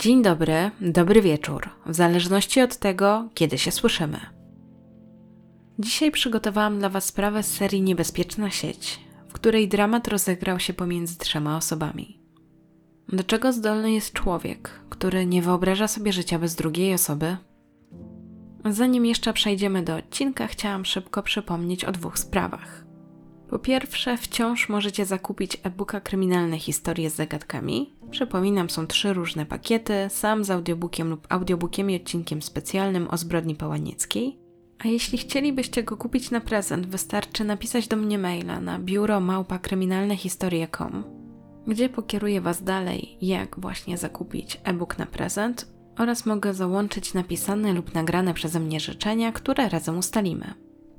Dzień dobry, dobry wieczór, w zależności od tego, kiedy się słyszymy. Dzisiaj przygotowałam dla Was sprawę z serii Niebezpieczna sieć, w której dramat rozegrał się pomiędzy trzema osobami. Do czego zdolny jest człowiek, który nie wyobraża sobie życia bez drugiej osoby? Zanim jeszcze przejdziemy do odcinka, chciałam szybko przypomnieć o dwóch sprawach. Po pierwsze, wciąż możecie zakupić e-booka Kryminalne historie z zagadkami. Przypominam, są trzy różne pakiety, sam z audiobookiem lub audiobookiem i odcinkiem specjalnym o zbrodni pałanieckiej. A jeśli chcielibyście go kupić na prezent, wystarczy napisać do mnie maila na biuro małpa-kryminalnehistorie.com, gdzie pokieruję Was dalej, jak właśnie zakupić e-book na prezent oraz mogę załączyć napisane lub nagrane przeze mnie życzenia, które razem ustalimy.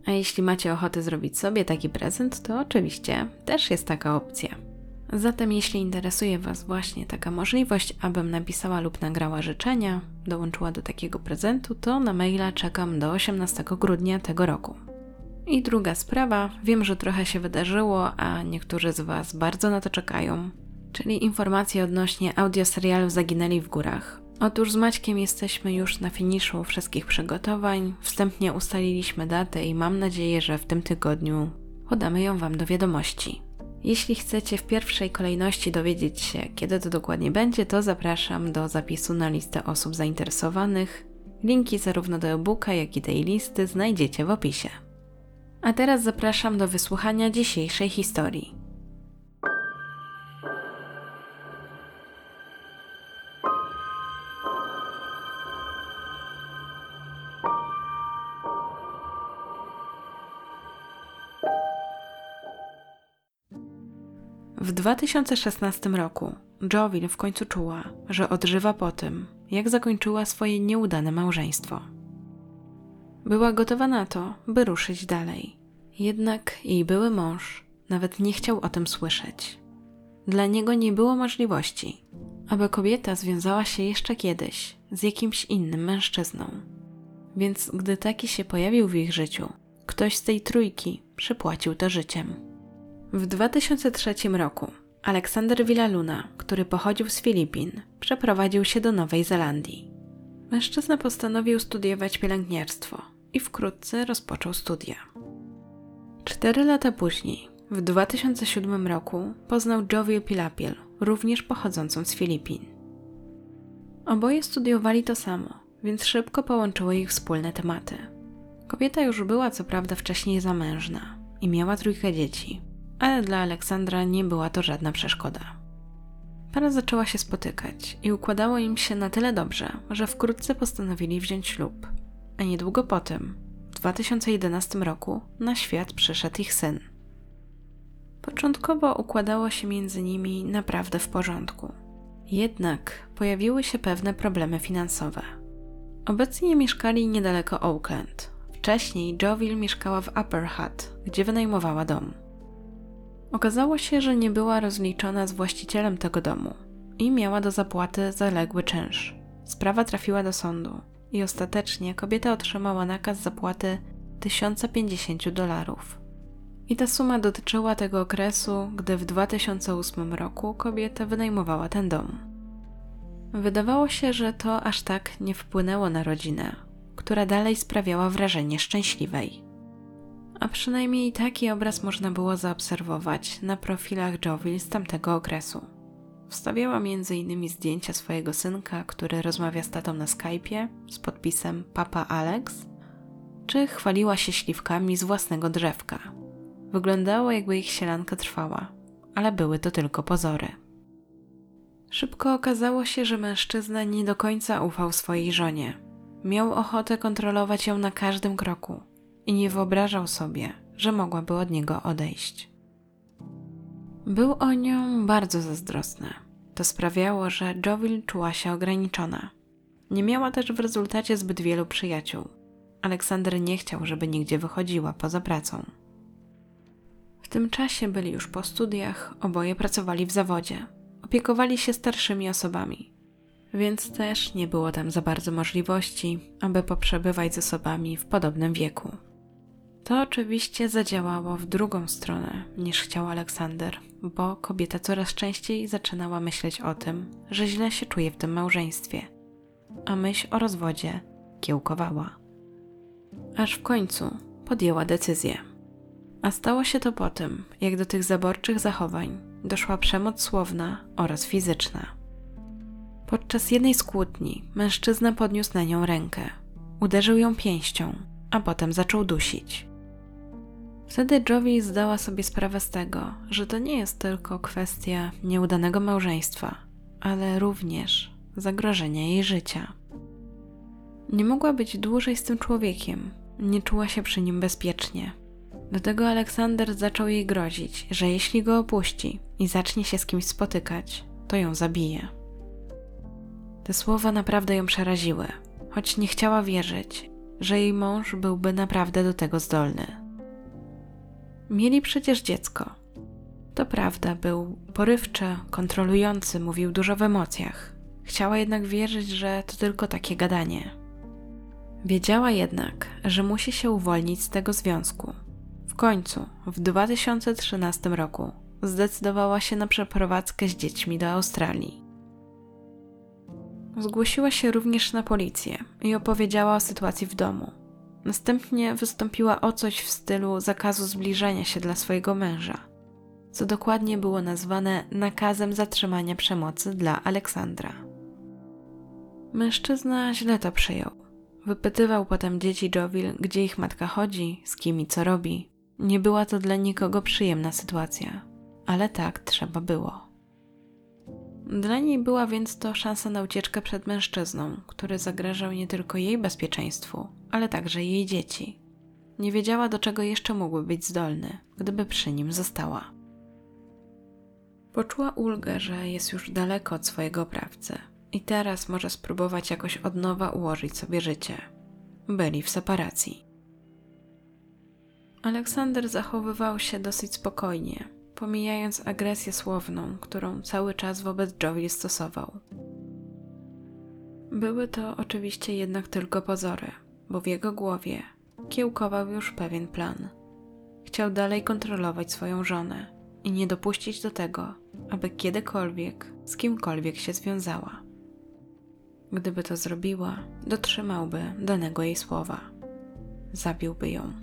A jeśli macie ochotę zrobić sobie taki prezent, to oczywiście też jest taka opcja. Zatem jeśli interesuje Was właśnie taka możliwość, abym napisała lub nagrała życzenia, dołączyła do takiego prezentu, to na maila czekam do 18 grudnia tego roku. I druga sprawa, wiem, że trochę się wydarzyło, a niektórzy z Was bardzo na to czekają, czyli informacje odnośnie audioserialu Zaginęli w górach. Otóż z Maćkiem jesteśmy już na finiszu wszystkich przygotowań. Wstępnie ustaliliśmy datę i mam nadzieję, że w tym tygodniu podamy ją Wam do wiadomości. Jeśli chcecie w pierwszej kolejności dowiedzieć się, kiedy to dokładnie będzie, to zapraszam do zapisu na listę osób zainteresowanych. Linki zarówno do e-booka, jak i tej listy znajdziecie w opisie. A teraz zapraszam do wysłuchania dzisiejszej historii. W 2016 roku Jovil w końcu czuła, że odżywa po tym, jak zakończyła swoje nieudane małżeństwo. Była gotowa na to, by ruszyć dalej. Jednak jej były mąż nawet nie chciał o tym słyszeć. Dla niego nie było możliwości, aby kobieta związała się jeszcze kiedyś z jakimś innym mężczyzną. Więc gdy taki się pojawił w ich życiu, ktoś z tej trójki przypłacił to życiem. W 2003 roku Aleksander Villaluna, który pochodził z Filipin, przeprowadził się do Nowej Zelandii. Mężczyzna postanowił studiować pielęgniarstwo i wkrótce rozpoczął studia. Cztery lata później, w 2007 roku, poznał Jovię Pilapil, również pochodzącą z Filipin. Oboje studiowali to samo, więc szybko połączyły ich wspólne tematy. Kobieta już była co prawda wcześniej zamężna i miała trójkę dzieci, ale dla Aleksandra nie była to żadna przeszkoda. Para zaczęła się spotykać i układało im się na tyle dobrze, że wkrótce postanowili wziąć ślub. A niedługo potem, w 2011 roku, na świat przyszedł ich syn. Początkowo układało się między nimi naprawdę w porządku. Jednak pojawiły się pewne problemy finansowe. Obecnie mieszkali niedaleko Oakland. Wcześniej Joville mieszkała w Upper Hutt, gdzie wynajmowała dom. Okazało się, że nie była rozliczona z właścicielem tego domu i miała do zapłaty zaległy czynsz. Sprawa trafiła do sądu i ostatecznie kobieta otrzymała nakaz zapłaty 1050 dolarów. I ta suma dotyczyła tego okresu, gdy w 2008 roku kobieta wynajmowała ten dom. Wydawało się, że to aż tak nie wpłynęło na rodzinę, która dalej sprawiała wrażenie szczęśliwej a przynajmniej taki obraz można było zaobserwować na profilach Jovil z tamtego okresu. Wstawiała m.in. zdjęcia swojego synka, który rozmawia z tatą na Skype'ie z podpisem Papa Alex, czy chwaliła się śliwkami z własnego drzewka. Wyglądało jakby ich sielanka trwała, ale były to tylko pozory. Szybko okazało się, że mężczyzna nie do końca ufał swojej żonie. Miał ochotę kontrolować ją na każdym kroku i nie wyobrażał sobie, że mogłaby od niego odejść. Był o nią bardzo zazdrosny. To sprawiało, że Jovil czuła się ograniczona. Nie miała też w rezultacie zbyt wielu przyjaciół. Aleksander nie chciał, żeby nigdzie wychodziła poza pracą. W tym czasie byli już po studiach, oboje pracowali w zawodzie, opiekowali się starszymi osobami, więc też nie było tam za bardzo możliwości, aby poprzebywać z osobami w podobnym wieku. To oczywiście zadziałało w drugą stronę niż chciał Aleksander, bo kobieta coraz częściej zaczynała myśleć o tym, że źle się czuje w tym małżeństwie, a myśl o rozwodzie kiełkowała. Aż w końcu podjęła decyzję. A stało się to po tym, jak do tych zaborczych zachowań doszła przemoc słowna oraz fizyczna. Podczas jednej z kłótni mężczyzna podniósł na nią rękę, uderzył ją pięścią, a potem zaczął dusić. Wtedy Jovi zdała sobie sprawę z tego, że to nie jest tylko kwestia nieudanego małżeństwa, ale również zagrożenia jej życia. Nie mogła być dłużej z tym człowiekiem, nie czuła się przy nim bezpiecznie. Do tego Aleksander zaczął jej grozić, że jeśli go opuści i zacznie się z kimś spotykać, to ją zabije. Te słowa naprawdę ją przeraziły, choć nie chciała wierzyć, że jej mąż byłby naprawdę do tego zdolny. Mieli przecież dziecko. To prawda, był porywczy, kontrolujący, mówił dużo w emocjach. Chciała jednak wierzyć, że to tylko takie gadanie. Wiedziała jednak, że musi się uwolnić z tego związku. W końcu, w 2013 roku, zdecydowała się na przeprowadzkę z dziećmi do Australii. Zgłosiła się również na policję i opowiedziała o sytuacji w domu. Następnie wystąpiła o coś w stylu zakazu zbliżania się dla swojego męża, co dokładnie było nazwane nakazem zatrzymania przemocy dla Aleksandra. Mężczyzna źle to przyjął. Wypytywał potem dzieci Jovil, gdzie ich matka chodzi, z kim i co robi. Nie była to dla nikogo przyjemna sytuacja, ale tak trzeba było. Dla niej była więc to szansa na ucieczkę przed mężczyzną, który zagrażał nie tylko jej bezpieczeństwu, ale także jej dzieci. Nie wiedziała, do czego jeszcze mógłby być zdolny, gdyby przy nim została. Poczuła ulgę, że jest już daleko od swojego oprawcy i teraz może spróbować jakoś od nowa ułożyć sobie życie. Byli w separacji. Aleksander zachowywał się dosyć spokojnie, pomijając agresję słowną, którą cały czas wobec Joey stosował. Były to oczywiście jednak tylko pozory, bo w jego głowie kiełkował już pewien plan. Chciał dalej kontrolować swoją żonę i nie dopuścić do tego, aby kiedykolwiek z kimkolwiek się związała. Gdyby to zrobiła, dotrzymałby danego jej słowa. Zabiłby ją.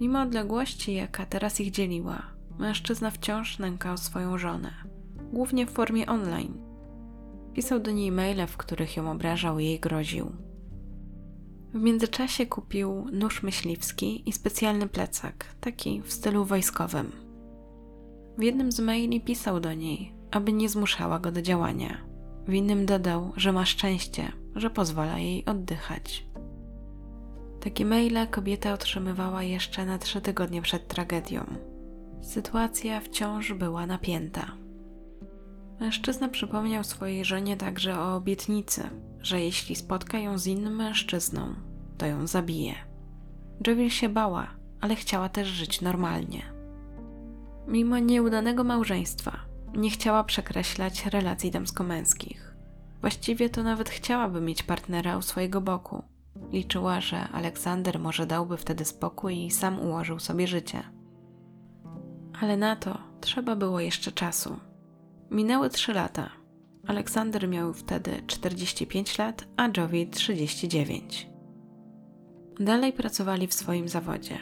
Mimo odległości, jaka teraz ich dzieliła, mężczyzna wciąż nękał swoją żonę, głównie w formie online. Pisał do niej maile, w których ją obrażał i jej groził. W międzyczasie kupił nóż myśliwski i specjalny plecak, taki w stylu wojskowym. W jednym z maili pisał do niej, aby nie zmuszała go do działania. W innym dodał, że ma szczęście, że pozwala jej oddychać. Takie maile kobieta otrzymywała jeszcze na trzy tygodnie przed tragedią. Sytuacja wciąż była napięta. Mężczyzna przypomniał swojej żonie także o obietnicy, że jeśli spotka ją z innym mężczyzną, to ją zabije. Jewil się bała, ale chciała też żyć normalnie. Mimo nieudanego małżeństwa, nie chciała przekreślać relacji damsko-męskich. Właściwie to nawet chciałaby mieć partnera u swojego boku. Liczyła, że Aleksander może dałby wtedy spokój i sam ułożył sobie życie. Ale na to trzeba było jeszcze czasu. Minęły trzy lata. Aleksander miał wtedy 45 lat, a Jovi 39. Dalej pracowali w swoim zawodzie.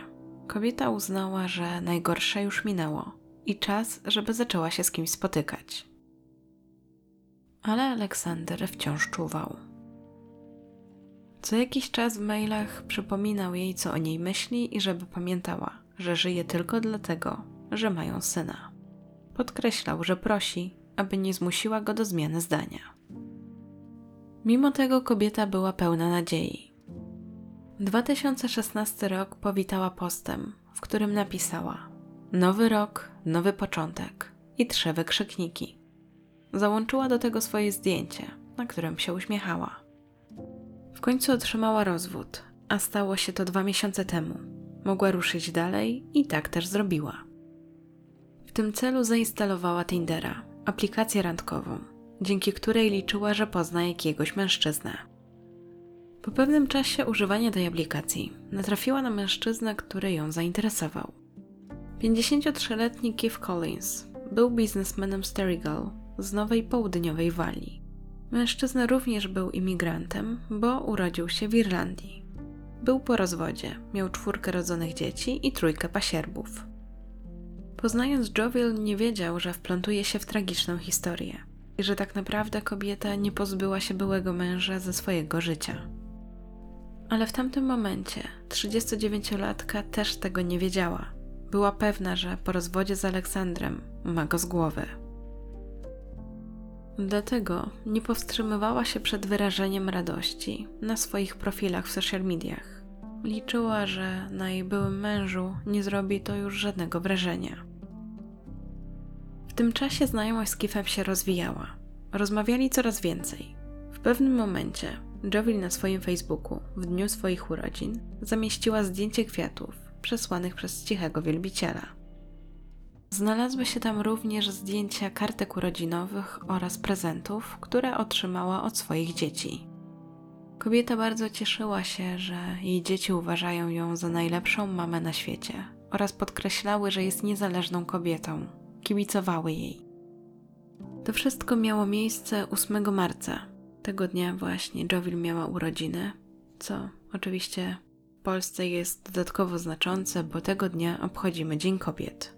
Kobieta uznała, że najgorsze już minęło i czas, żeby zaczęła się z kimś spotykać. Ale Aleksander wciąż czuwał. Co jakiś czas w mailach przypominał jej, co o niej myśli i żeby pamiętała, że żyje tylko dlatego, że mają syna. Podkreślał, że prosi, aby nie zmusiła go do zmiany zdania. Mimo tego kobieta była pełna nadziei. 2016 rok powitała postem, w którym napisała: Nowy rok, nowy początek i trzy wykrzykniki. Załączyła do tego swoje zdjęcie, na którym się uśmiechała. W końcu otrzymała rozwód, a stało się to dwa miesiące temu. Mogła ruszyć dalej i tak też zrobiła. W tym celu zainstalowała Tindera, aplikację randkową, dzięki której liczyła, że pozna jakiegoś mężczyznę. Po pewnym czasie używania tej aplikacji natrafiła na mężczyznę, który ją zainteresował. 53-letni Keith Collins był biznesmenem z Terrigal z Nowej Południowej Walii. Mężczyzna również był imigrantem, bo urodził się w Irlandii. Był po rozwodzie, miał czwórkę rodzonych dzieci i trójkę pasierbów. Poznając Jovial nie wiedział, że wplątuje się w tragiczną historię i że tak naprawdę kobieta nie pozbyła się byłego męża ze swojego życia. Ale w tamtym momencie 39-latka też tego nie wiedziała. Była pewna, że po rozwodzie z Aleksandrem ma go z głowy. Dlatego nie powstrzymywała się przed wyrażeniem radości na swoich profilach w social mediach. Liczyła, że na jej byłym mężu nie zrobi to już żadnego wrażenia. Tym czasie znajomość z Kifem się rozwijała. Rozmawiali coraz więcej. W pewnym momencie Jovel na swoim Facebooku w dniu swoich urodzin zamieściła zdjęcie kwiatów przesłanych przez cichego wielbiciela. Znalazły się tam również zdjęcia kartek urodzinowych oraz prezentów, które otrzymała od swoich dzieci. Kobieta bardzo cieszyła się, że jej dzieci uważają ją za najlepszą mamę na świecie oraz podkreślały, że jest niezależną kobietą. Kibicowały jej. To wszystko miało miejsce 8 marca. Tego dnia właśnie Jovil miała urodziny, co oczywiście w Polsce jest dodatkowo znaczące, bo tego dnia obchodzimy Dzień Kobiet.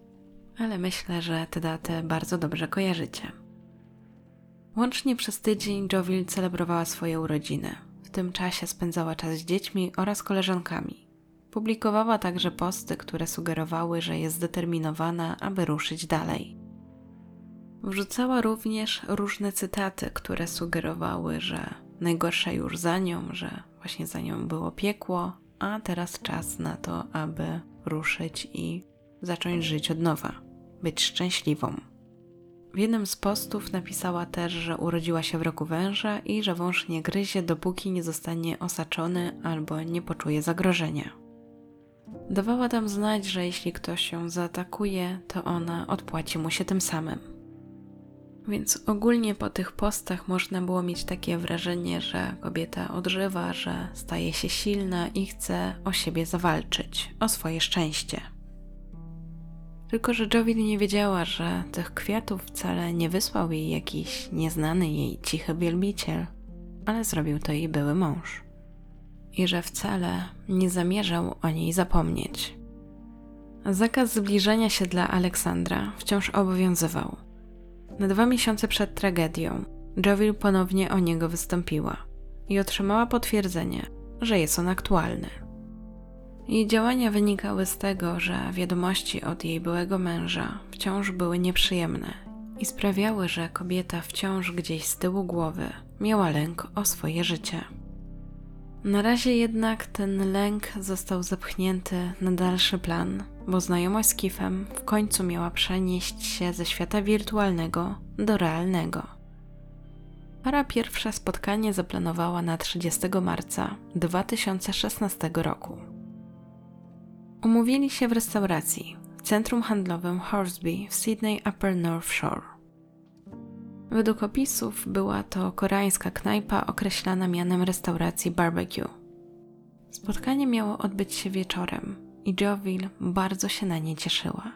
Ale myślę, że tę datę bardzo dobrze kojarzycie. Łącznie przez tydzień Jovil celebrowała swoje urodziny. W tym czasie spędzała czas z dziećmi oraz koleżankami. Publikowała także posty, które sugerowały, że jest zdeterminowana, aby ruszyć dalej. Wrzucała również różne cytaty, które sugerowały, że najgorsze już za nią, że właśnie za nią było piekło, a teraz czas na to, aby ruszyć i zacząć żyć od nowa, być szczęśliwą. W jednym z postów napisała też, że urodziła się w roku węża i że wąż nie gryzie, dopóki nie zostanie osaczony albo nie poczuje zagrożenia. Dawała tam znać, że jeśli ktoś ją zaatakuje, to ona odpłaci mu się tym samym. Więc ogólnie po tych postach można było mieć takie wrażenie, że kobieta odżywa, że staje się silna i chce o siebie zawalczyć, o swoje szczęście. Tylko, że Jovil nie wiedziała, że tych kwiatów wcale nie wysłał jej jakiś nieznany jej cichy wielbiciel, ale zrobił to jej były mąż. I że wcale nie zamierzał o niej zapomnieć. Zakaz zbliżania się dla Aleksandra wciąż obowiązywał na dwa miesiące przed tragedią, Jovil ponownie o niego wystąpiła i otrzymała potwierdzenie, że jest on aktualny. Jej działania wynikały z tego, że wiadomości od jej byłego męża wciąż były nieprzyjemne i sprawiały, że kobieta wciąż gdzieś z tyłu głowy miała lęk o swoje życie. Na razie jednak ten lęk został zepchnięty na dalszy plan, bo znajomość z Kifem w końcu miała przenieść się ze świata wirtualnego do realnego. Para pierwsze spotkanie zaplanowała na 30 marca 2016 roku. Umówili się w restauracji w centrum handlowym Horsby w Sydney Upper North Shore. Według opisów była to koreańska knajpa określana mianem restauracji barbecue. Spotkanie miało odbyć się wieczorem i Joville bardzo się na nie cieszyła.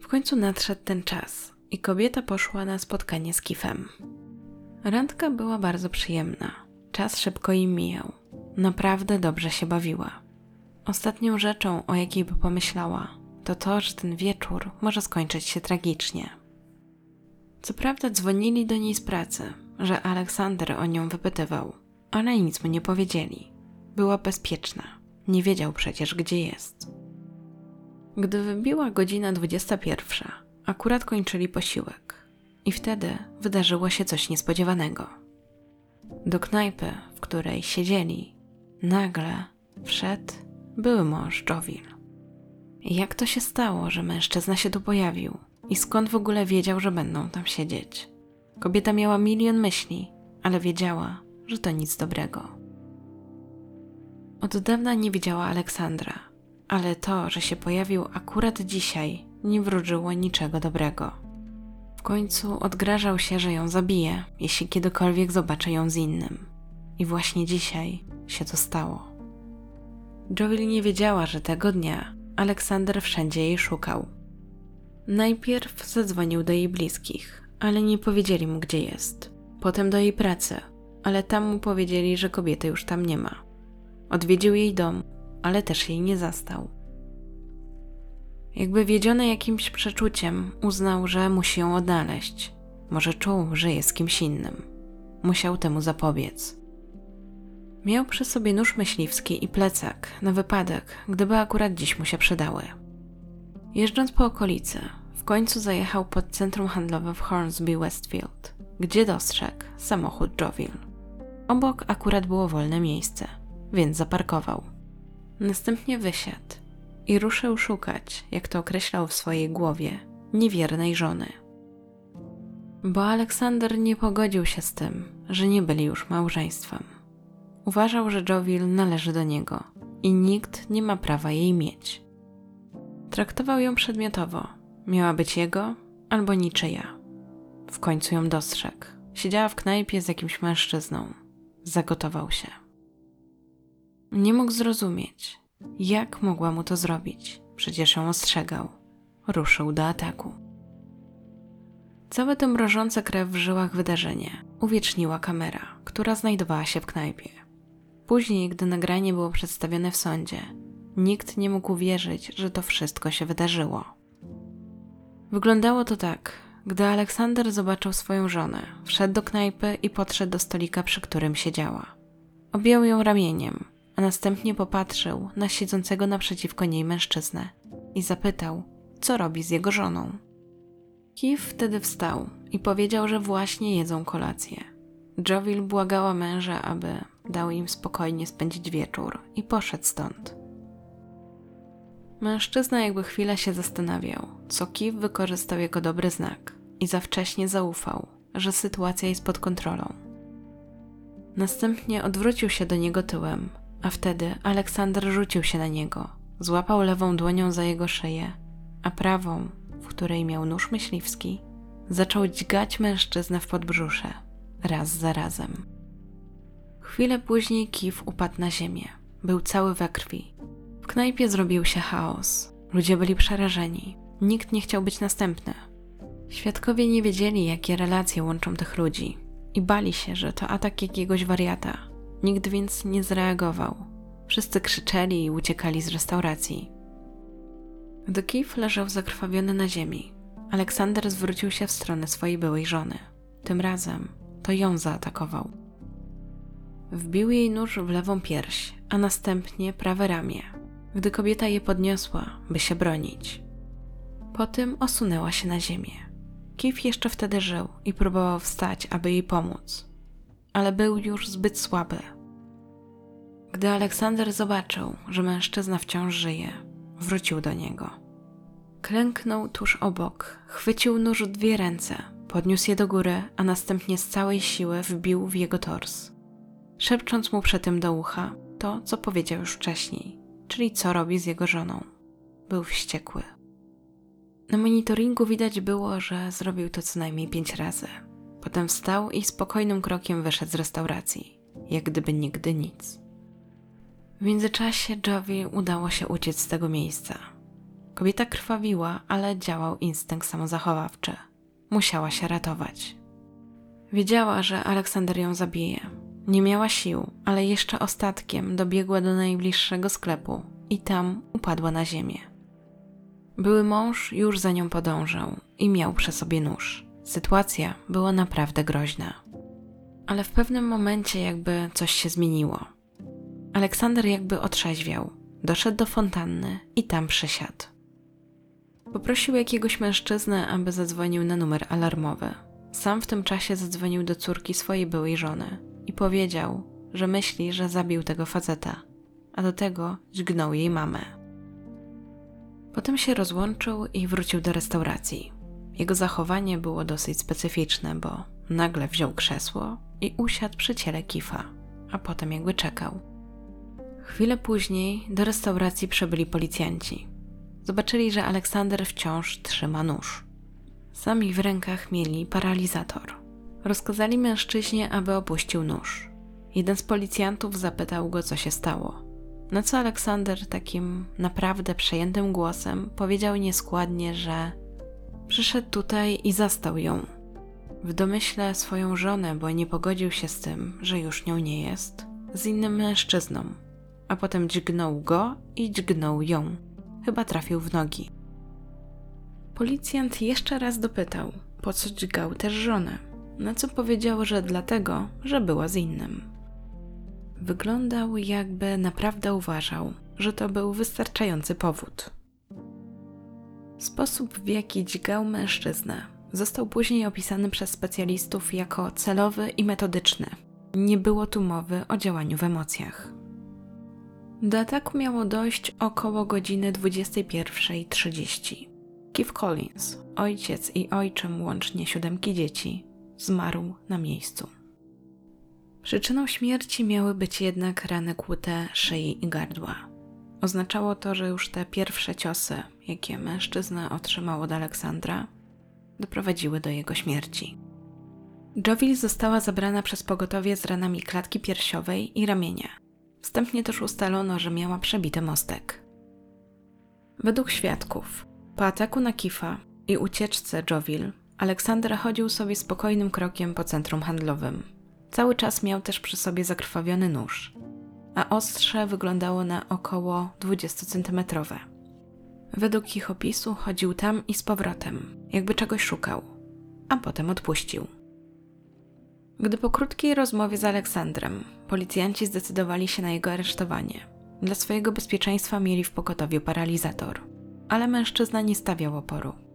W końcu nadszedł ten czas i kobieta poszła na spotkanie z Kifem. Randka była bardzo przyjemna. Czas szybko im mijał. Naprawdę dobrze się bawiła. Ostatnią rzeczą, o jakiej by pomyślała, to to, że ten wieczór może skończyć się tragicznie. Co prawda dzwonili do niej z pracy, że Aleksander o nią wypytywał, ale nic mu nie powiedzieli. Była bezpieczna. Nie wiedział przecież, gdzie jest. Gdy wybiła godzina 21, akurat kończyli posiłek. I wtedy wydarzyło się coś niespodziewanego. Do knajpy, w której siedzieli, nagle wszedł były mąż Jovil. Jak to się stało, że mężczyzna się tu pojawił? I skąd w ogóle wiedział, że będą tam siedzieć? Kobieta miała milion myśli, ale wiedziała, że to nic dobrego. Od dawna nie widziała Aleksandra, ale to, że się pojawił akurat dzisiaj, nie wróżyło niczego dobrego. W końcu odgrażał się, że ją zabije, jeśli kiedykolwiek zobaczy ją z innym. I właśnie dzisiaj się to stało. Joel nie wiedziała, że tego dnia Aleksander wszędzie jej szukał. Najpierw zadzwonił do jej bliskich, ale nie powiedzieli mu, gdzie jest. Potem do jej pracy, ale tam mu powiedzieli, że kobiety już tam nie ma. Odwiedził jej dom, ale też jej nie zastał. Jakby wiedziony jakimś przeczuciem, uznał, że musi ją odnaleźć. Może czuł, że jest kimś innym. Musiał temu zapobiec. Miał przy sobie nóż myśliwski i plecak na wypadek, gdyby akurat dziś mu się przydały. Jeżdżąc po okolicy, w końcu zajechał pod centrum handlowe w Hornsby Westfield, gdzie dostrzegł samochód Joville. Obok akurat było wolne miejsce, więc zaparkował. Następnie wysiadł i ruszył szukać, jak to określał w swojej głowie, niewiernej żony. Bo Aleksander nie pogodził się z tym, że nie byli już małżeństwem. Uważał, że Joville należy do niego i nikt nie ma prawa jej mieć. Traktował ją przedmiotowo. Miała być jego albo niczyja. W końcu ją dostrzegł. Siedziała w knajpie z jakimś mężczyzną. Zagotował się. Nie mógł zrozumieć, jak mogła mu to zrobić. Przecież ją ostrzegał. Ruszył do ataku. Całe to mrożące krew w żyłach wydarzenie uwieczniła kamera, która znajdowała się w knajpie. Później, gdy nagranie było przedstawione w sądzie, nikt nie mógł uwierzyć, że to wszystko się wydarzyło. Wyglądało to tak, gdy Aleksander zobaczył swoją żonę, wszedł do knajpy i podszedł do stolika, przy którym siedziała. Objął ją ramieniem, a następnie popatrzył na siedzącego naprzeciwko niej mężczyznę i zapytał, co robi z jego żoną. Kif wtedy wstał i powiedział, że właśnie jedzą kolację. Jovil błagała męża, aby dał im spokojnie spędzić wieczór i poszedł stąd. Mężczyzna jakby chwilę się zastanawiał, co Kif wykorzystał jako dobry znak i za wcześnie zaufał, że sytuacja jest pod kontrolą. Następnie odwrócił się do niego tyłem, a wtedy Aleksander rzucił się na niego, złapał lewą dłonią za jego szyję, a prawą, w której miał nóż myśliwski, zaczął dźgać mężczyznę w podbrzusze, raz za razem. Chwilę później Kif upadł na ziemię. Był cały we krwi. Knajpie zrobił się chaos. Ludzie byli przerażeni. Nikt nie chciał być następny. Świadkowie nie wiedzieli, jakie relacje łączą tych ludzi i bali się, że to atak jakiegoś wariata. Nikt więc nie zareagował. Wszyscy krzyczeli i uciekali z restauracji. Gdy Kif leżał zakrwawiony na ziemi, Aleksander zwrócił się w stronę swojej byłej żony. Tym razem to ją zaatakował. Wbił jej nóż w lewą pierś, a następnie prawe ramię, gdy kobieta je podniosła, by się bronić. Potem osunęła się na ziemię. Kif jeszcze wtedy żył i próbował wstać, aby jej pomóc, ale był już zbyt słaby. Gdy Aleksander zobaczył, że mężczyzna wciąż żyje, wrócił do niego. Klęknął tuż obok, chwycił nóż w dwie ręce, podniósł je do góry, a następnie z całej siły wbił w jego tors szepcząc mu przy tym do ucha to, co powiedział już wcześniej, czyli co robi z jego żoną. Był wściekły. Na monitoringu widać było, że zrobił to co najmniej pięć razy. Potem wstał i spokojnym krokiem wyszedł z restauracji, jak gdyby nigdy nic. W międzyczasie Jovi udało się uciec z tego miejsca. Kobieta krwawiła, ale działał instynkt samozachowawczy. Musiała się ratować. Wiedziała, że Aleksander ją zabije, nie miała sił, ale jeszcze ostatkiem dobiegła do najbliższego sklepu i tam upadła na ziemię. Były mąż już za nią podążał i miał przy sobie nóż. Sytuacja była naprawdę groźna. Ale w pewnym momencie jakby coś się zmieniło. Aleksander jakby otrzeźwiał, doszedł do fontanny i tam przysiadł. Poprosił jakiegoś mężczyznę, aby zadzwonił na numer alarmowy. Sam w tym czasie zadzwonił do córki swojej byłej żony i powiedział, że myśli, że zabił tego faceta, a do tego dźgnął jej mamę. Potem się rozłączył i wrócił do restauracji. Jego zachowanie było dosyć specyficzne, bo nagle wziął krzesło i usiadł przy ciele Kifa, a potem jakby czekał. Chwilę później do restauracji przybyli policjanci. Zobaczyli, że Aleksander wciąż trzyma nóż. Sami w rękach mieli paralizator. Rozkazali mężczyźnie, aby opuścił nóż. Jeden z policjantów zapytał go, co się stało. Na co Aleksander takim naprawdę przejętym głosem powiedział nieskładnie, że przyszedł tutaj i zastał ją. W domyśle swoją żonę, bo nie pogodził się z tym, że już nią nie jest, z innym mężczyzną, a potem dźgnął go i dźgnął ją. Chyba trafił w nogi. Policjant jeszcze raz dopytał, po co dźgał też żonę, na co powiedział, że dlatego, że była z innym. Wyglądał, jakby naprawdę uważał, że to był wystarczający powód. Sposób, w jaki dźgał mężczyznę, został później opisany przez specjalistów jako celowy i metodyczny. Nie było tu mowy o działaniu w emocjach. Do ataku miało dojść około godziny 21.30. Keith Collins, ojciec i ojczym łącznie siódemki dzieci, zmarł na miejscu. Przyczyną śmierci miały być jednak rany kłute szyi i gardła. Oznaczało to, że już te pierwsze ciosy, jakie mężczyzna otrzymał od Aleksandra, doprowadziły do jego śmierci. Jovil została zabrana przez pogotowie z ranami klatki piersiowej i ramienia. Wstępnie też ustalono, że miała przebity mostek. Według świadków, po ataku na Kifa i ucieczce Jovil, Aleksander chodził sobie spokojnym krokiem po centrum handlowym. Cały czas miał też przy sobie zakrwawiony nóż, a ostrze wyglądało na około 20 cm. Według ich opisu chodził tam i z powrotem, jakby czegoś szukał, a potem odpuścił. Gdy po krótkiej rozmowie z Aleksandrem policjanci zdecydowali się na jego aresztowanie, dla swojego bezpieczeństwa mieli w pogotowiu paralizator, ale mężczyzna nie stawiał oporu.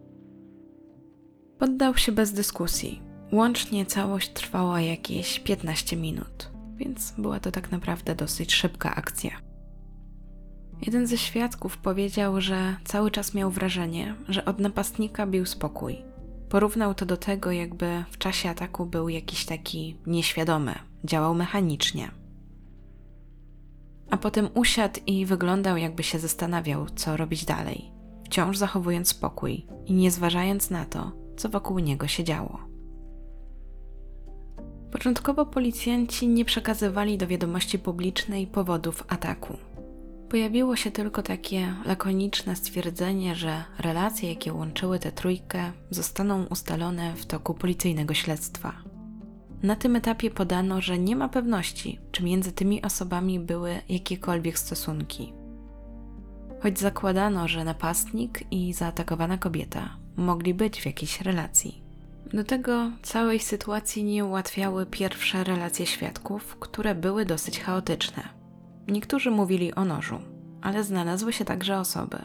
Poddał się bez dyskusji. Łącznie całość trwała jakieś 15 minut, więc była to tak naprawdę dosyć szybka akcja. Jeden ze świadków powiedział, że cały czas miał wrażenie, że od napastnika bił spokój. Porównał to do tego, jakby w czasie ataku był jakiś taki nieświadomy, działał mechanicznie. A potem usiadł i wyglądał, jakby się zastanawiał, co robić dalej, wciąż zachowując spokój i nie zważając na to, co wokół niego się działo. Początkowo policjanci nie przekazywali do wiadomości publicznej powodów ataku. Pojawiło się tylko takie lakoniczne stwierdzenie, że relacje, jakie łączyły tę trójkę, zostaną ustalone w toku policyjnego śledztwa. Na tym etapie podano, że nie ma pewności, czy między tymi osobami były jakiekolwiek stosunki. Choć zakładano, że napastnik i zaatakowana kobieta mogli być w jakiejś relacji. Do tego całej sytuacji nie ułatwiały pierwsze relacje świadków, które były dosyć chaotyczne. Niektórzy mówili o nożu, ale znalazły się także osoby,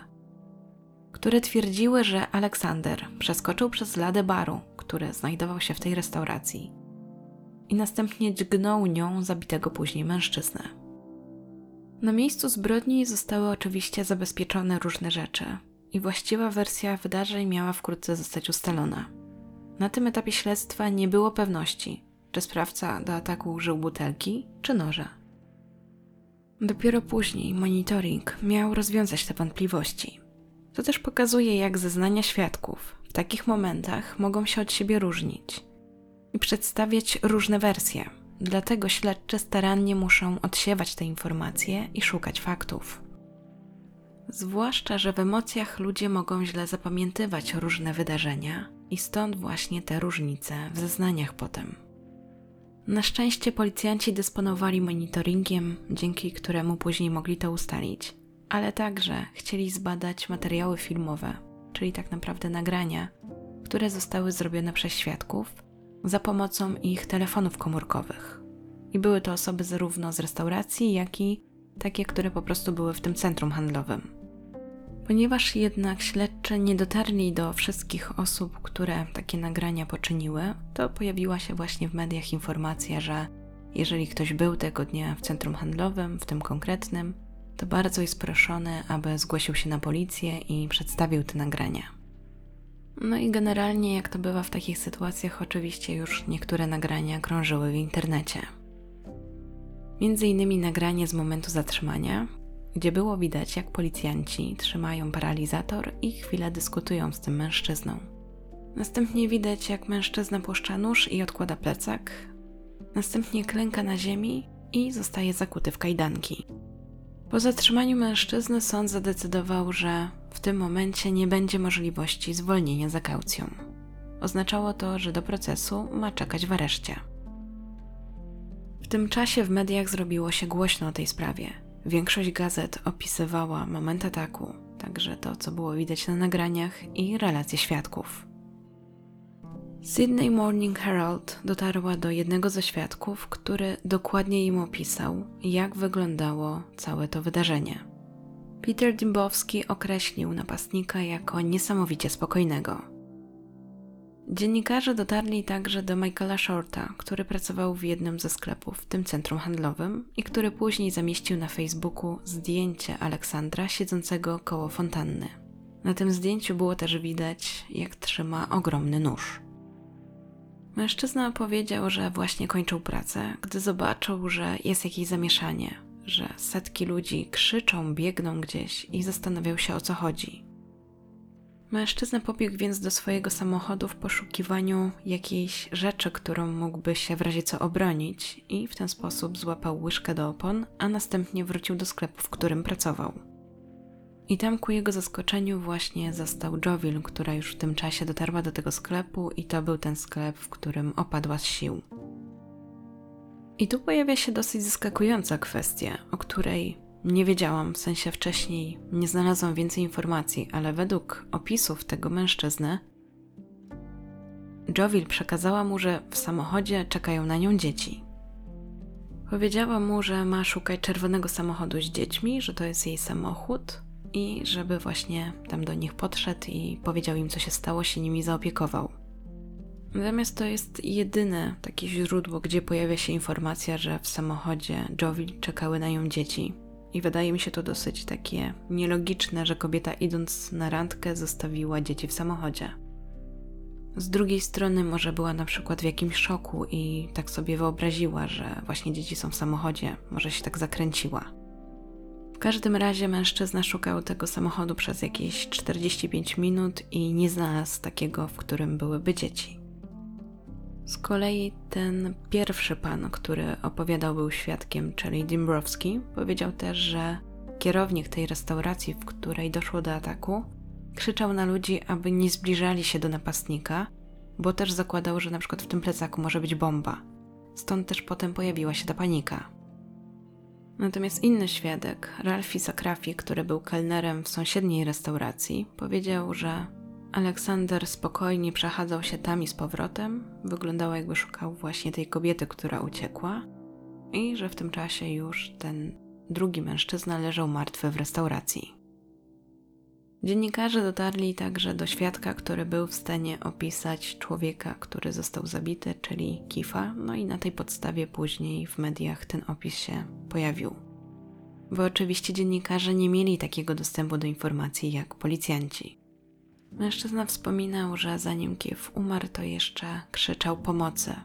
które twierdziły, że Aleksander przeskoczył przez ladę baru, który znajdował się w tej restauracji, i następnie dźgnął nią zabitego później mężczyznę. Na miejscu zbrodni zostały oczywiście zabezpieczone różne rzeczy, i właściwa wersja wydarzeń miała wkrótce zostać ustalona. Na tym etapie śledztwa nie było pewności, czy sprawca do ataku użył butelki czy noża. Dopiero później monitoring miał rozwiązać te wątpliwości. To też pokazuje, jak zeznania świadków w takich momentach mogą się od siebie różnić i przedstawiać różne wersje. Dlatego śledczy starannie muszą odsiewać te informacje i szukać faktów. Zwłaszcza, że w emocjach ludzie mogą źle zapamiętywać różne wydarzenia i stąd właśnie te różnice w zeznaniach potem. Na szczęście policjanci dysponowali monitoringiem, dzięki któremu później mogli to ustalić, ale także chcieli zbadać materiały filmowe, czyli tak naprawdę nagrania, które zostały zrobione przez świadków za pomocą ich telefonów komórkowych. I były to osoby zarówno z restauracji, jak i takie, które po prostu były w tym centrum handlowym. Ponieważ jednak śledczy nie dotarli do wszystkich osób, które takie nagrania poczyniły, to pojawiła się właśnie w mediach informacja, że jeżeli ktoś był tego dnia w centrum handlowym, w tym konkretnym, to bardzo jest proszony, aby zgłosił się na policję i przedstawił te nagrania. No i generalnie, jak to bywa w takich sytuacjach, oczywiście już niektóre nagrania krążyły w internecie. Między innymi nagranie z momentu zatrzymania, gdzie było widać, jak policjanci trzymają paralizator i chwilę dyskutują z tym mężczyzną. Następnie widać, jak mężczyzna puszcza nóż i odkłada plecak. Następnie klęka na ziemi i zostaje zakuty w kajdanki. Po zatrzymaniu mężczyzny sąd zadecydował, że w tym momencie nie będzie możliwości zwolnienia za kaucją. Oznaczało to, że do procesu ma czekać w areszcie. W tym czasie w mediach zrobiło się głośno o tej sprawie. Większość gazet opisywała moment ataku, także to, co było widać na nagraniach i relacje świadków. Sydney Morning Herald dotarła do jednego ze świadków, który dokładnie im opisał, jak wyglądało całe to wydarzenie. Peter Dymbowski określił napastnika jako niesamowicie spokojnego. Dziennikarze dotarli także do Michaela Shorta, który pracował w jednym ze sklepów w tym centrum handlowym i który później zamieścił na Facebooku zdjęcie Aleksandra siedzącego koło fontanny. Na tym zdjęciu było też widać, jak trzyma ogromny nóż. Mężczyzna powiedział, że właśnie kończył pracę, gdy zobaczył, że jest jakieś zamieszanie, że setki ludzi krzyczą, biegną gdzieś i zastanawiał się o co chodzi. Mężczyzna pobiegł więc do swojego samochodu w poszukiwaniu jakiejś rzeczy, którą mógłby się w razie co obronić, i w ten sposób złapał łyżkę do opon, a następnie wrócił do sklepu, w którym pracował. I tam ku jego zaskoczeniu właśnie zastał Jovil, która już w tym czasie dotarła do tego sklepu, i to był ten sklep, w którym opadła z sił. I tu pojawia się dosyć zaskakująca kwestia, o której nie wiedziałam, w sensie wcześniej nie znalazłam więcej informacji, ale według opisów tego mężczyzny, Jovil przekazała mu, że w samochodzie czekają na nią dzieci. Powiedziała mu, że ma szukać czerwonego samochodu z dziećmi, że to jest jej samochód i żeby właśnie tam do nich podszedł i powiedział im, co się stało, się nimi zaopiekował. Natomiast to jest jedyne takie źródło, gdzie pojawia się informacja, że w samochodzie Jovil czekały na nią dzieci. I wydaje mi się to dosyć takie nielogiczne, że kobieta idąc na randkę zostawiła dzieci w samochodzie. Z drugiej strony, może była na przykład w jakimś szoku i tak sobie wyobraziła, że właśnie dzieci są w samochodzie, może się tak zakręciła. W każdym razie mężczyzna szukał tego samochodu przez jakieś 45 minut i nie znalazł takiego, w którym byłyby dzieci. Z kolei ten pierwszy pan, który opowiadał, był świadkiem, czyli Dimbrowski, powiedział też, że kierownik tej restauracji, w której doszło do ataku, krzyczał na ludzi, aby nie zbliżali się do napastnika, bo też zakładał, że na przykład w tym plecaku może być bomba. Stąd też potem pojawiła się ta panika. Natomiast inny świadek, Ralphie Sakrafi, który był kelnerem w sąsiedniej restauracji, powiedział, że Aleksander spokojnie przechadzał się tam i z powrotem. Wyglądało jakby szukał właśnie tej kobiety, która uciekła, i że w tym czasie już ten drugi mężczyzna leżał martwy w restauracji. Dziennikarze dotarli także do świadka, który był w stanie opisać człowieka, który został zabity, czyli Kifa, no i na tej podstawie później w mediach ten opis się pojawił. Bo oczywiście dziennikarze nie mieli takiego dostępu do informacji jak policjanci. Mężczyzna wspominał, że zanim Kiew umarł, to jeszcze krzyczał pomocy.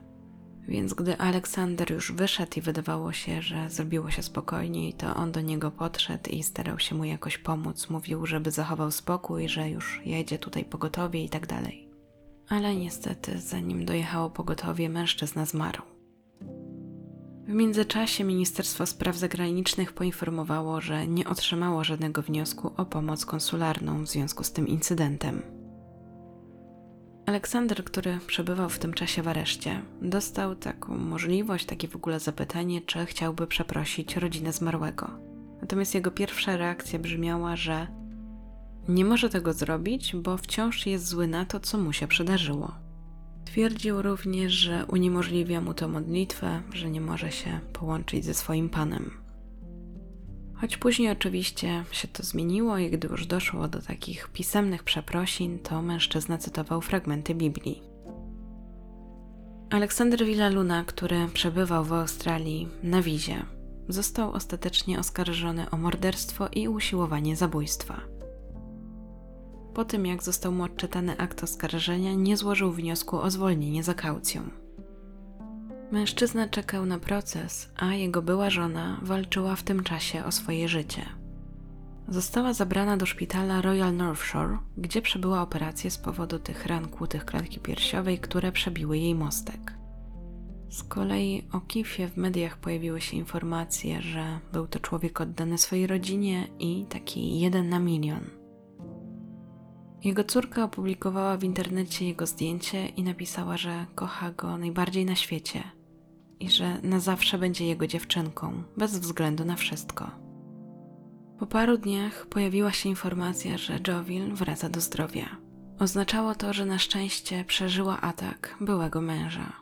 Więc gdy Aleksander już wyszedł i wydawało się, że zrobiło się spokojniej, to on do niego podszedł i starał się mu jakoś pomóc. Mówił, żeby zachował spokój, że już jedzie tutaj pogotowie i tak dalej. Ale niestety, zanim dojechało pogotowie, mężczyzna zmarł. W międzyczasie Ministerstwo Spraw Zagranicznych poinformowało, że nie otrzymało żadnego wniosku o pomoc konsularną w związku z tym incydentem. Aleksander, który przebywał w tym czasie w areszcie, dostał taką możliwość, takie w ogóle zapytanie, czy chciałby przeprosić rodzinę zmarłego. Natomiast jego pierwsza reakcja brzmiała, że nie może tego zrobić, bo wciąż jest zły na to, co mu się przydarzyło. Twierdził również, że uniemożliwia mu to modlitwę, że nie może się połączyć ze swoim Panem. Choć później oczywiście się to zmieniło i gdy już doszło do takich pisemnych przeprosin, to mężczyzna cytował fragmenty Biblii. Aleksander Villaluna, który przebywał w Australii na wizie, został ostatecznie oskarżony o morderstwo i usiłowanie zabójstwa. Po tym, jak został mu odczytany akt oskarżenia, nie złożył wniosku o zwolnienie za kaucją. Mężczyzna czekał na proces, a jego była żona walczyła w tym czasie o swoje życie. Została zabrana do szpitala Royal North Shore, gdzie przebyła operację z powodu tych ran kłutych klatki piersiowej, które przebiły jej mostek. Z kolei o Kifie w mediach pojawiły się informacje, że był to człowiek oddany swojej rodzinie i taki jeden na milion. Jego córka opublikowała w internecie jego zdjęcie i napisała, że kocha go najbardziej na świecie i że na zawsze będzie jego dziewczynką, bez względu na wszystko. Po paru dniach pojawiła się informacja, że Jovil wraca do zdrowia. Oznaczało to, że na szczęście przeżyła atak byłego męża.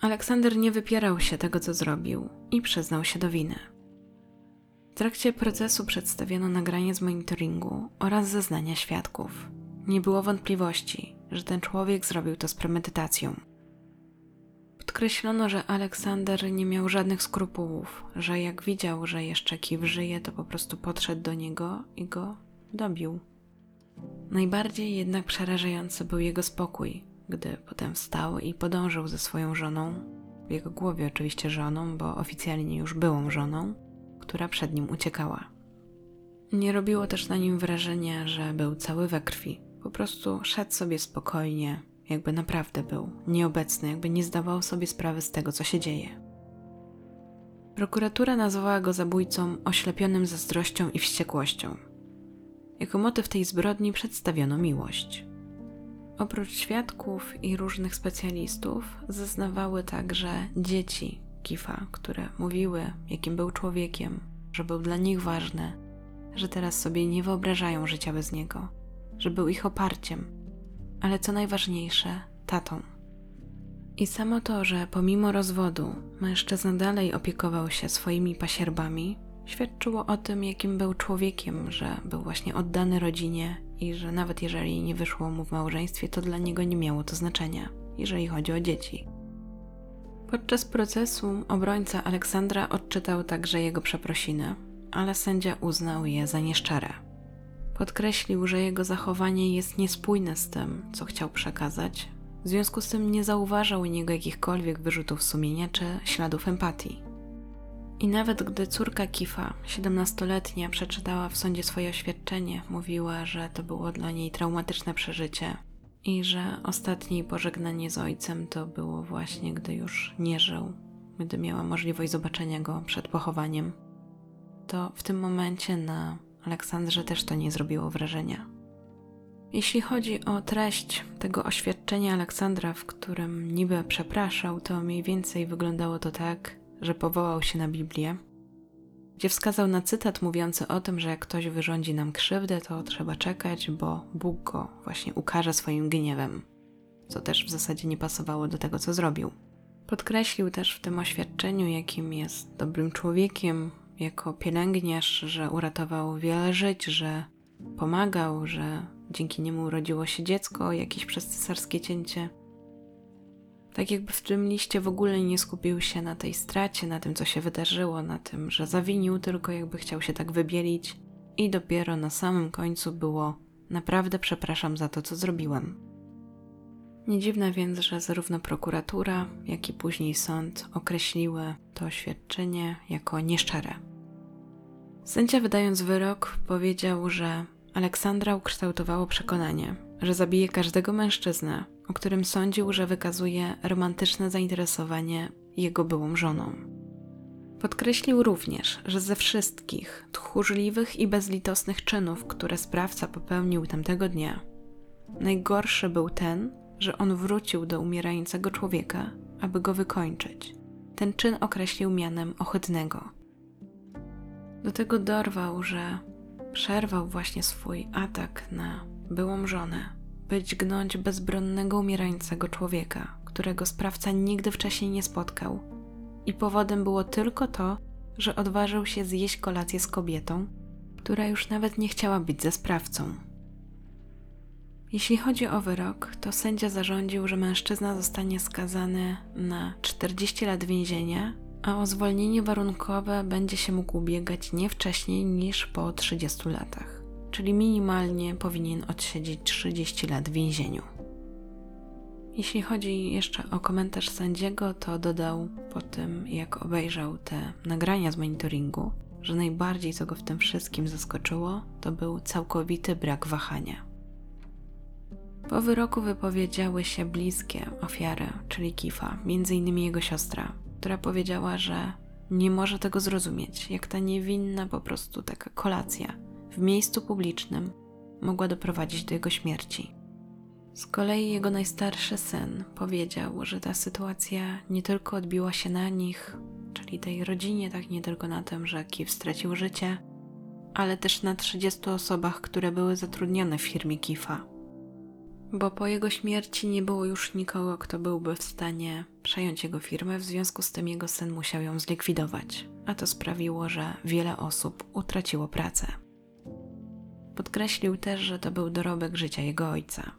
Aleksander nie wypierał się tego, co zrobił i przyznał się do winy. W trakcie procesu przedstawiono nagranie z monitoringu oraz zeznania świadków. Nie było wątpliwości, że ten człowiek zrobił to z premedytacją. Podkreślono, że Aleksander nie miał żadnych skrupułów, że jak widział, że jeszcze Kiw żyje, to po prostu podszedł do niego i go dobił. Najbardziej jednak przerażający był jego spokój, gdy potem wstał i podążył ze swoją żoną, w jego głowie oczywiście żoną, bo oficjalnie już byłą żoną, która przed nim uciekała. Nie robiło też na nim wrażenia, że był cały we krwi. Po prostu szedł sobie spokojnie, jakby naprawdę był nieobecny, jakby nie zdawał sobie sprawy z tego, co się dzieje. Prokuratura nazwała go zabójcą oślepionym zazdrością i wściekłością. Jako motyw tej zbrodni przedstawiono miłość. Oprócz świadków i różnych specjalistów, zeznawały także dzieci Kifa, które mówiły, jakim był człowiekiem, że był dla nich ważny, że teraz sobie nie wyobrażają życia bez niego, że był ich oparciem, ale co najważniejsze, tatą. I samo to, że pomimo rozwodu mężczyzna dalej opiekował się swoimi pasierbami, świadczyło o tym, jakim był człowiekiem, że był właśnie oddany rodzinie i że nawet jeżeli nie wyszło mu w małżeństwie, to dla niego nie miało to znaczenia, jeżeli chodzi o dzieci. Podczas procesu obrońca Aleksandra odczytał także jego przeprosiny, ale sędzia uznał je za nieszczere. Podkreślił, że jego zachowanie jest niespójne z tym, co chciał przekazać, w związku z tym nie zauważał u niego jakichkolwiek wyrzutów sumienia czy śladów empatii. I nawet gdy córka Kifa, 17-letnia, przeczytała w sądzie swoje oświadczenie, mówiła, że to było dla niej traumatyczne przeżycie i że ostatnie pożegnanie z ojcem to było właśnie, gdy już nie żył, gdy miała możliwość zobaczenia go przed pochowaniem. To w tym momencie na Aleksandrze też to nie zrobiło wrażenia. Jeśli chodzi o treść tego oświadczenia Aleksandra, w którym niby przepraszał, to mniej więcej wyglądało to tak, że powołał się na Biblię, gdzie wskazał na cytat mówiący o tym, że jak ktoś wyrządzi nam krzywdę, to trzeba czekać, bo Bóg go właśnie ukaże swoim gniewem, co też w zasadzie nie pasowało do tego, co zrobił. Podkreślił też w tym oświadczeniu, jakim jest dobrym człowiekiem, jako pielęgniarz, że uratował wiele żyć, że pomagał, że dzięki niemu urodziło się dziecko jakieś przez cesarskie cięcie tak jakby w tym liście w ogóle nie skupił się na tej stracie, na tym, co się wydarzyło, na tym, że zawinił, tylko jakby chciał się tak wybielić. I dopiero na samym końcu było: Naprawdę przepraszam za to, co zrobiłem. Nie dziwne więc, że zarówno prokuratura, jak i później sąd określiły to oświadczenie jako nieszczere. Sędzia, wydając wyrok, powiedział, że Aleksandra ukształtowało przekonanie, że zabije każdego mężczyznę, o którym sądził, że wykazuje romantyczne zainteresowanie jego byłą żoną. Podkreślił również, że ze wszystkich tchórzliwych i bezlitosnych czynów, które sprawca popełnił tamtego dnia, najgorszy był ten, że on wrócił do umierającego człowieka, aby go wykończyć. Ten czyn określił mianem ohydnego. Do tego dorwał, że przerwał właśnie swój atak na byłą żonę, być gnąć bezbronnego umierającego człowieka, którego sprawca nigdy wcześniej nie spotkał. I powodem było tylko to, że odważył się zjeść kolację z kobietą, która już nawet nie chciała być ze sprawcą. Jeśli chodzi o wyrok, to sędzia zarządził, że mężczyzna zostanie skazany na 40 lat więzienia, a o zwolnienie warunkowe będzie się mógł ubiegać nie wcześniej niż po 30 latach czyli minimalnie powinien odsiedzieć 30 lat w więzieniu. Jeśli chodzi jeszcze o komentarz sędziego, to dodał po tym, jak obejrzał te nagrania z monitoringu, że najbardziej co go w tym wszystkim zaskoczyło, to był całkowity brak wahania. Po wyroku wypowiedziały się bliskie ofiary, czyli Kifa, innymi jego siostra, która powiedziała, że nie może tego zrozumieć, jak ta niewinna po prostu taka kolacja w miejscu publicznym mogła doprowadzić do jego śmierci. Z kolei jego najstarszy syn powiedział, że ta sytuacja nie tylko odbiła się na nich, czyli tej rodzinie, tak nie tylko na tym, że Kif stracił życie, ale też na 30 osobach, które były zatrudnione w firmie Kifa. Bo po jego śmierci nie było już nikogo, kto byłby w stanie przejąć jego firmę, w związku z tym jego syn musiał ją zlikwidować, a to sprawiło, że wiele osób utraciło pracę. Podkreślił też, że to był dorobek życia jego ojca.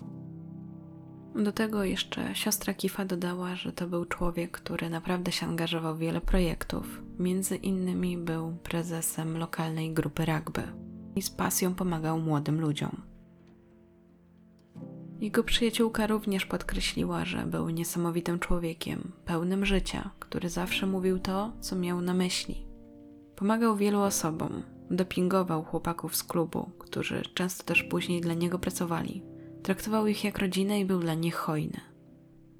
Do tego jeszcze siostra Kifa dodała, że to był człowiek, który naprawdę się angażował w wiele projektów. Między innymi był prezesem lokalnej grupy rugby i z pasją pomagał młodym ludziom. Jego przyjaciółka również podkreśliła, że był niesamowitym człowiekiem, pełnym życia, który zawsze mówił to, co miał na myśli. Pomagał wielu osobom, dopingował chłopaków z klubu, którzy często też później dla niego pracowali. Traktował ich jak rodzinę i był dla nich hojny.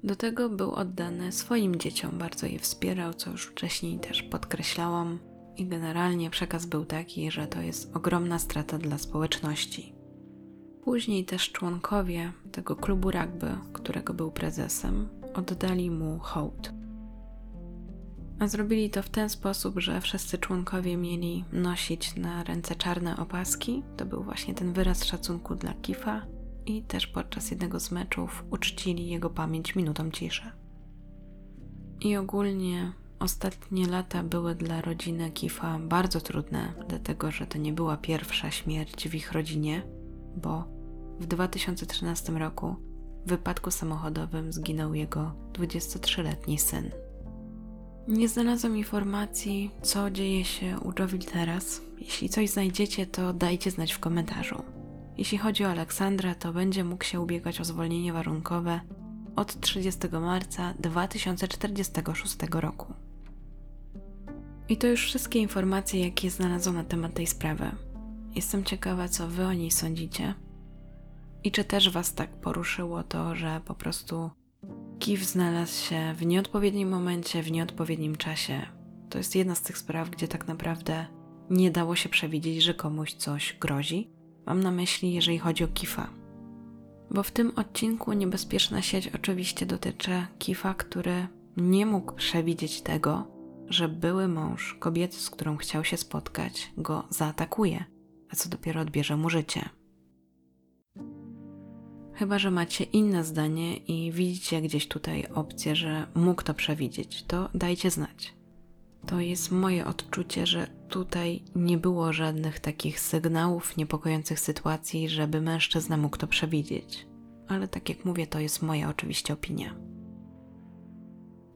Do tego był oddany swoim dzieciom, bardzo je wspierał, co już wcześniej też podkreślałam, i generalnie przekaz był taki, że to jest ogromna strata dla społeczności. Później też członkowie tego klubu rugby, którego był prezesem, oddali mu hołd. A zrobili to w ten sposób, że wszyscy członkowie mieli nosić na ręce czarne opaski. To był właśnie ten wyraz szacunku dla Kifa i też podczas jednego z meczów uczcili jego pamięć minutą ciszy. I ogólnie ostatnie lata były dla rodziny Kifa bardzo trudne, dlatego że to nie była pierwsza śmierć w ich rodzinie, bo w 2013 roku w wypadku samochodowym zginął jego 23-letni syn. Nie znalazłam informacji, co dzieje się u Jovil teraz. Jeśli coś znajdziecie, to dajcie znać w komentarzu. Jeśli chodzi o Aleksandra, to będzie mógł się ubiegać o zwolnienie warunkowe od 30 marca 2046 roku. I to już wszystkie informacje, jakie znalazłam na temat tej sprawy. Jestem ciekawa, co Wy o niej sądzicie. I czy też Was tak poruszyło to, że po prostu Kif znalazł się w nieodpowiednim momencie, w nieodpowiednim czasie. To jest jedna z tych spraw, gdzie tak naprawdę nie dało się przewidzieć, że komuś coś grozi. Mam na myśli, jeżeli chodzi o Kifa. Bo w tym odcinku niebezpieczna sieć oczywiście dotyczy Kifa, który nie mógł przewidzieć tego, że były mąż kobiety, z którą chciał się spotkać, go zaatakuje, a co dopiero odbierze mu życie. Chyba, że macie inne zdanie i widzicie gdzieś tutaj opcję, że mógł to przewidzieć, to dajcie znać. To jest moje odczucie, że tutaj nie było żadnych takich sygnałów niepokojących sytuacji, żeby mężczyzna mógł to przewidzieć. Ale tak jak mówię, to jest moja oczywiście opinia.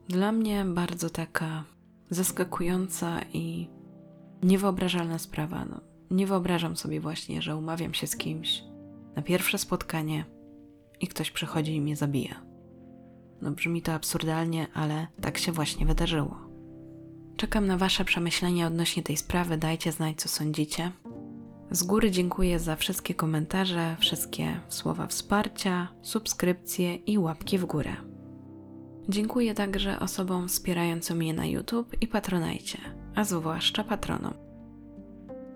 Dla mnie bardzo taka zaskakująca i niewyobrażalna sprawa. No, nie wyobrażam sobie właśnie, że umawiam się z kimś na pierwsze spotkanie i ktoś przychodzi i mnie zabija. No brzmi to absurdalnie, ale tak się właśnie wydarzyło. Czekam na Wasze przemyślenia odnośnie tej sprawy, dajcie znać, co sądzicie. Z góry dziękuję za wszystkie komentarze, wszystkie słowa wsparcia, subskrypcje i łapki w górę. Dziękuję także osobom wspierającym mnie na YouTube i Patronajcie, a zwłaszcza patronom.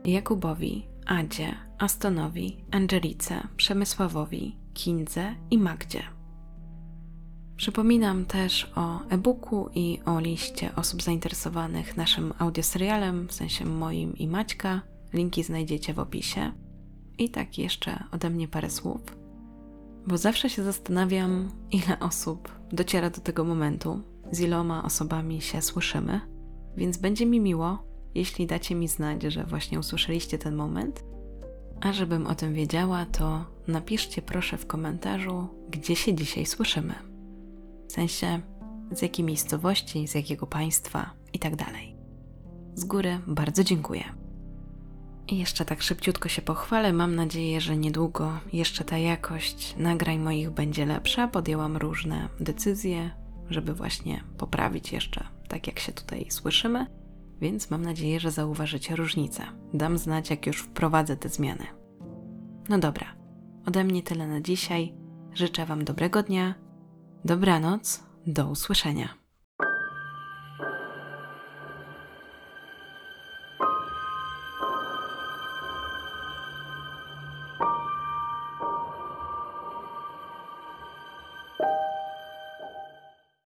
Jakubowi, Adzie, Astonowi, Angelice, Przemysławowi, Kindze i Magdzie. Przypominam też o e-booku i o liście osób zainteresowanych naszym audioserialem, w sensie moim i Maćka. Linki znajdziecie w opisie. I tak jeszcze ode mnie parę słów, bo zawsze się zastanawiam, ile osób dociera do tego momentu, z iloma osobami się słyszymy, więc będzie mi miło, jeśli dacie mi znać, że właśnie usłyszeliście ten moment a żebym o tym wiedziała, to napiszcie proszę w komentarzu, gdzie się dzisiaj słyszymy. W sensie, z jakiej miejscowości, z jakiego państwa i tak dalej. Z góry bardzo dziękuję. I jeszcze tak szybciutko się pochwalę. Mam nadzieję, że niedługo jeszcze ta jakość nagrań moich będzie lepsza. Podjęłam różne decyzje, żeby właśnie poprawić jeszcze tak, jak się tutaj słyszymy więc mam nadzieję, że zauważycie różnicę. Dam znać, jak już wprowadzę te zmiany. No dobra, ode mnie tyle na dzisiaj. Życzę Wam dobrego dnia, dobranoc, do usłyszenia.